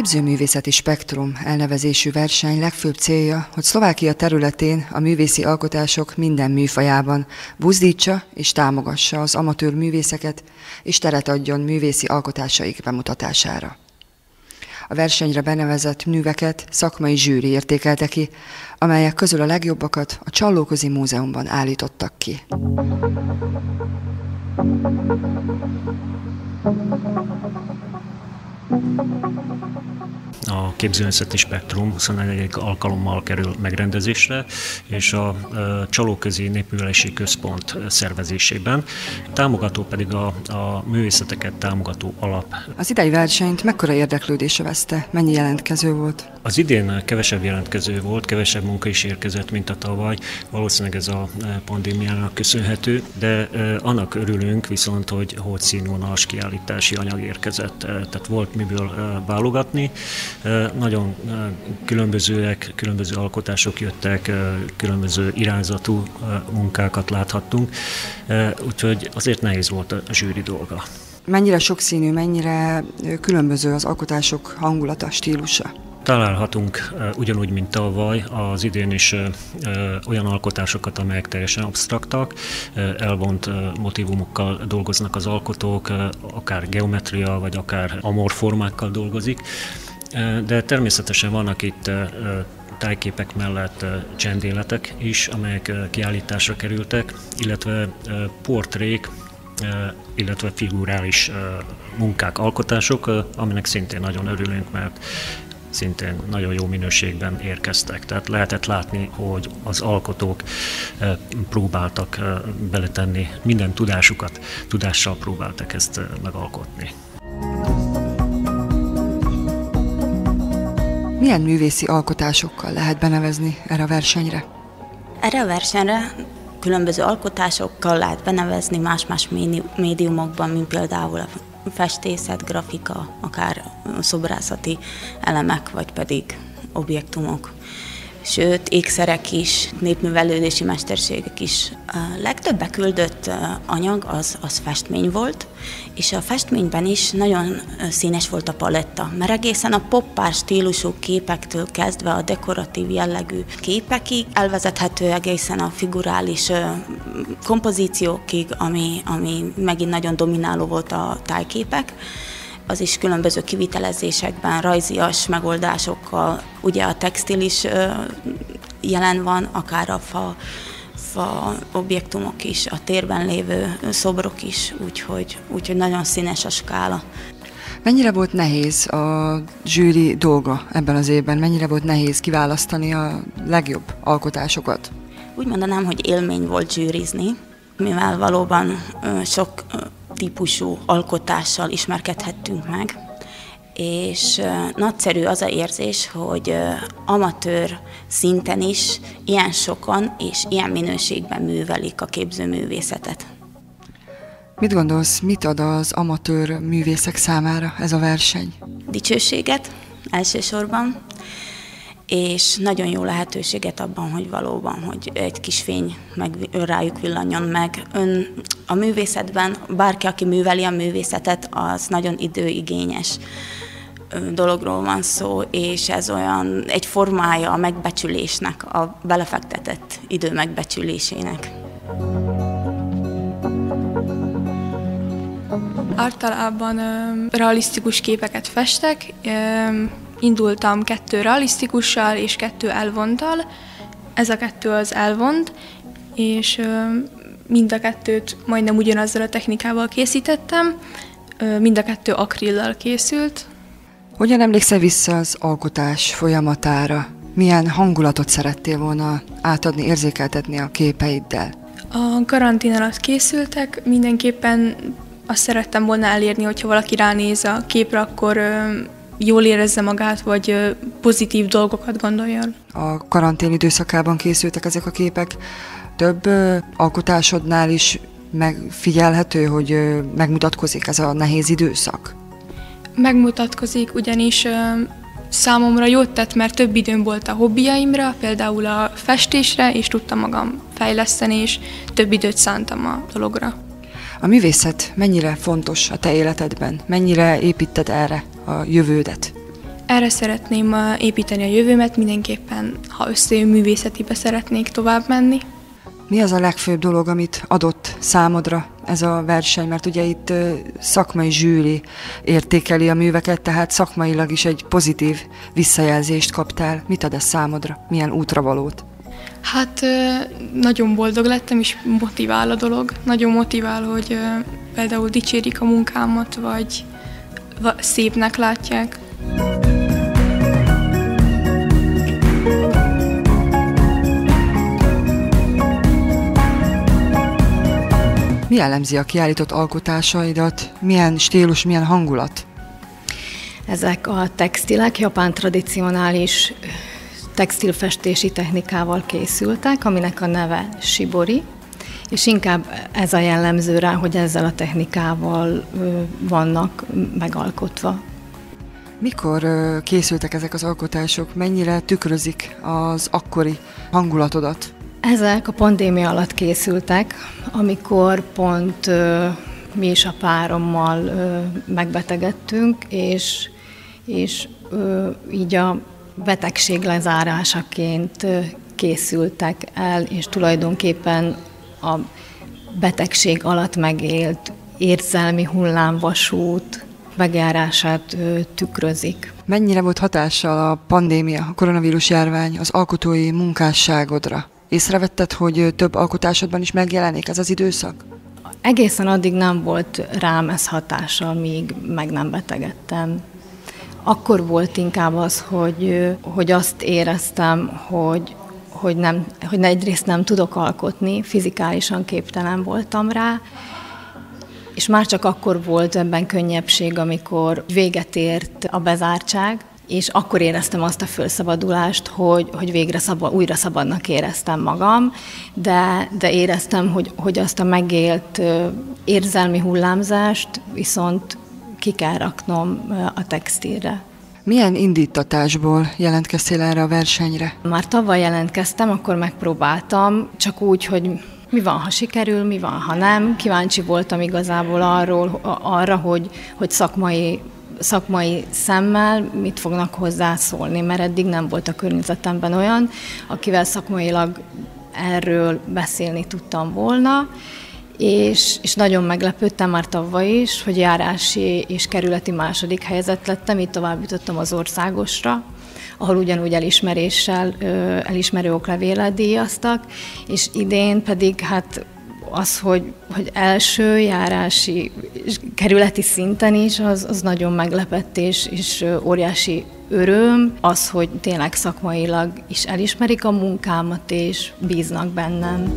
Képzőművészeti Spektrum elnevezésű verseny legfőbb célja, hogy Szlovákia területén a művészi alkotások minden műfajában buzdítsa és támogassa az amatőr művészeket, és teret adjon művészi alkotásaik bemutatására. A versenyre benevezett műveket szakmai zsűri értékelte ki, amelyek közül a legjobbakat a Csallóközi Múzeumban állítottak ki. A képzőművészeti spektrum 21. alkalommal kerül megrendezésre, és a Csalóközi Népművelési Központ szervezésében. Támogató pedig a, a művészeteket támogató alap. Az idei versenyt mekkora érdeklődés veszte? Mennyi jelentkező volt? Az idén kevesebb jelentkező volt, kevesebb munka is érkezett, mint a tavaly. Valószínűleg ez a pandémiának köszönhető, de annak örülünk viszont, hogy hogy színvonalas kiállítási anyag érkezett. Tehát volt miből válogatni. Nagyon különbözőek, különböző alkotások jöttek, különböző irányzatú munkákat láthattunk, úgyhogy azért nehéz volt a zsűri dolga. Mennyire sokszínű, mennyire különböző az alkotások hangulata, stílusa? Találhatunk ugyanúgy, mint tavaly, az idén is olyan alkotásokat, amelyek teljesen absztraktak, elvont motivumokkal dolgoznak az alkotók, akár geometria, vagy akár amorformákkal dolgozik, de természetesen vannak itt tájképek mellett csendéletek is, amelyek kiállításra kerültek, illetve portrék, illetve figurális munkák, alkotások, aminek szintén nagyon örülünk, mert szintén nagyon jó minőségben érkeztek. Tehát lehetett látni, hogy az alkotók próbáltak beletenni minden tudásukat, tudással próbáltak ezt megalkotni. Milyen művészi alkotásokkal lehet benevezni erre a versenyre? Erre a versenyre különböző alkotásokkal lehet benevezni más-más médiumokban, mint például a festészet, grafika, akár szobrászati elemek, vagy pedig objektumok sőt, ékszerek is, népművelődési mesterségek is. A legtöbb beküldött anyag az, az festmény volt, és a festményben is nagyon színes volt a paletta, mert egészen a poppár stílusú képektől kezdve a dekoratív jellegű képekig elvezethető egészen a figurális kompozíciókig, ami, ami megint nagyon domináló volt a tájképek az is különböző kivitelezésekben, rajzias megoldásokkal. Ugye a textil is jelen van, akár a fa, fa objektumok is, a térben lévő szobrok is, úgyhogy, úgyhogy nagyon színes a skála. Mennyire volt nehéz a zsűri dolga ebben az évben? Mennyire volt nehéz kiválasztani a legjobb alkotásokat? Úgy mondanám, hogy élmény volt zsűrizni, mivel valóban sok típusú alkotással ismerkedhettünk meg, és nagyszerű az a érzés, hogy amatőr szinten is ilyen sokan és ilyen minőségben művelik a képzőművészetet. Mit gondolsz, mit ad az amatőr művészek számára ez a verseny? Dicsőséget elsősorban, és nagyon jó lehetőséget abban, hogy valóban, hogy egy kis fény meg rájuk villanjon meg. Ön a művészetben, bárki, aki műveli a művészetet, az nagyon időigényes dologról van szó, és ez olyan egy formája a megbecsülésnek, a belefektetett idő megbecsülésének. Általában realisztikus képeket festek, Indultam kettő realisztikussal és kettő elvonttal. Ez a kettő az elvont, és mind a kettőt majdnem ugyanazzal a technikával készítettem, mind a kettő akrillal készült. Hogyan emlékszel vissza az alkotás folyamatára? Milyen hangulatot szerettél volna átadni, érzékeltetni a képeiddel? A karantén alatt készültek, mindenképpen azt szerettem volna elérni, hogyha valaki ránéz a képre, akkor jól érezze magát, vagy pozitív dolgokat gondoljon. A karantén időszakában készültek ezek a képek. Több alkotásodnál is megfigyelhető, hogy megmutatkozik ez a nehéz időszak? Megmutatkozik, ugyanis számomra jót tett, mert több időm volt a hobbiaimra, például a festésre, és tudtam magam fejleszteni, és több időt szántam a dologra. A művészet mennyire fontos a te életedben? Mennyire építed erre a jövődet? Erre szeretném építeni a jövőmet, mindenképpen, ha összejön művészetibe szeretnék tovább menni. Mi az a legfőbb dolog, amit adott számodra ez a verseny? Mert ugye itt szakmai zsűri értékeli a műveket, tehát szakmailag is egy pozitív visszajelzést kaptál. Mit ad ez számodra? Milyen útravalót? Hát nagyon boldog lettem, és motivál a dolog. Nagyon motivál, hogy például dicsérik a munkámat, vagy szépnek látják. Mi jellemzi a kiállított alkotásaidat? Milyen stílus, milyen hangulat? Ezek a textilek japán tradicionális textilfestési technikával készültek, aminek a neve shibori, és inkább ez a jellemző rá, hogy ezzel a technikával vannak megalkotva. Mikor készültek ezek az alkotások? Mennyire tükrözik az akkori hangulatodat? Ezek a pandémia alatt készültek, amikor pont mi is a párommal megbetegedtünk, és, és így a betegség lezárásaként készültek el, és tulajdonképpen a betegség alatt megélt érzelmi hullámvasút megjárását tükrözik. Mennyire volt hatással a pandémia, a koronavírus járvány az alkotói munkásságodra? Észrevetted, hogy több alkotásodban is megjelenik ez az időszak? Egészen addig nem volt rám ez hatással, míg meg nem betegedtem. Akkor volt inkább az, hogy, hogy azt éreztem, hogy, hogy, nem, hogy egyrészt nem tudok alkotni, fizikálisan képtelen voltam rá, és már csak akkor volt ebben könnyebbség, amikor véget ért a bezártság, és akkor éreztem azt a felszabadulást, hogy, hogy végre szaba, újra szabadnak éreztem magam, de, de éreztem, hogy, hogy azt a megélt érzelmi hullámzást viszont ki kell raknom a textilre. Milyen indítatásból jelentkeztél erre a versenyre? Már tavaly jelentkeztem, akkor megpróbáltam, csak úgy, hogy mi van, ha sikerül, mi van, ha nem. Kíváncsi voltam igazából arról, arra, hogy, hogy szakmai szakmai szemmel mit fognak hozzászólni, mert eddig nem volt a környezetemben olyan, akivel szakmailag erről beszélni tudtam volna, és, és nagyon meglepődtem már tavaly is, hogy járási és kerületi második helyzet lettem, így tovább jutottam az országosra, ahol ugyanúgy elismeréssel, elismerő oklevélet díjaztak, és idén pedig hát az, hogy, hogy első járási kerületi szinten is, az, az nagyon meglepett, és, és óriási öröm az, hogy tényleg szakmailag is elismerik a munkámat, és bíznak bennem.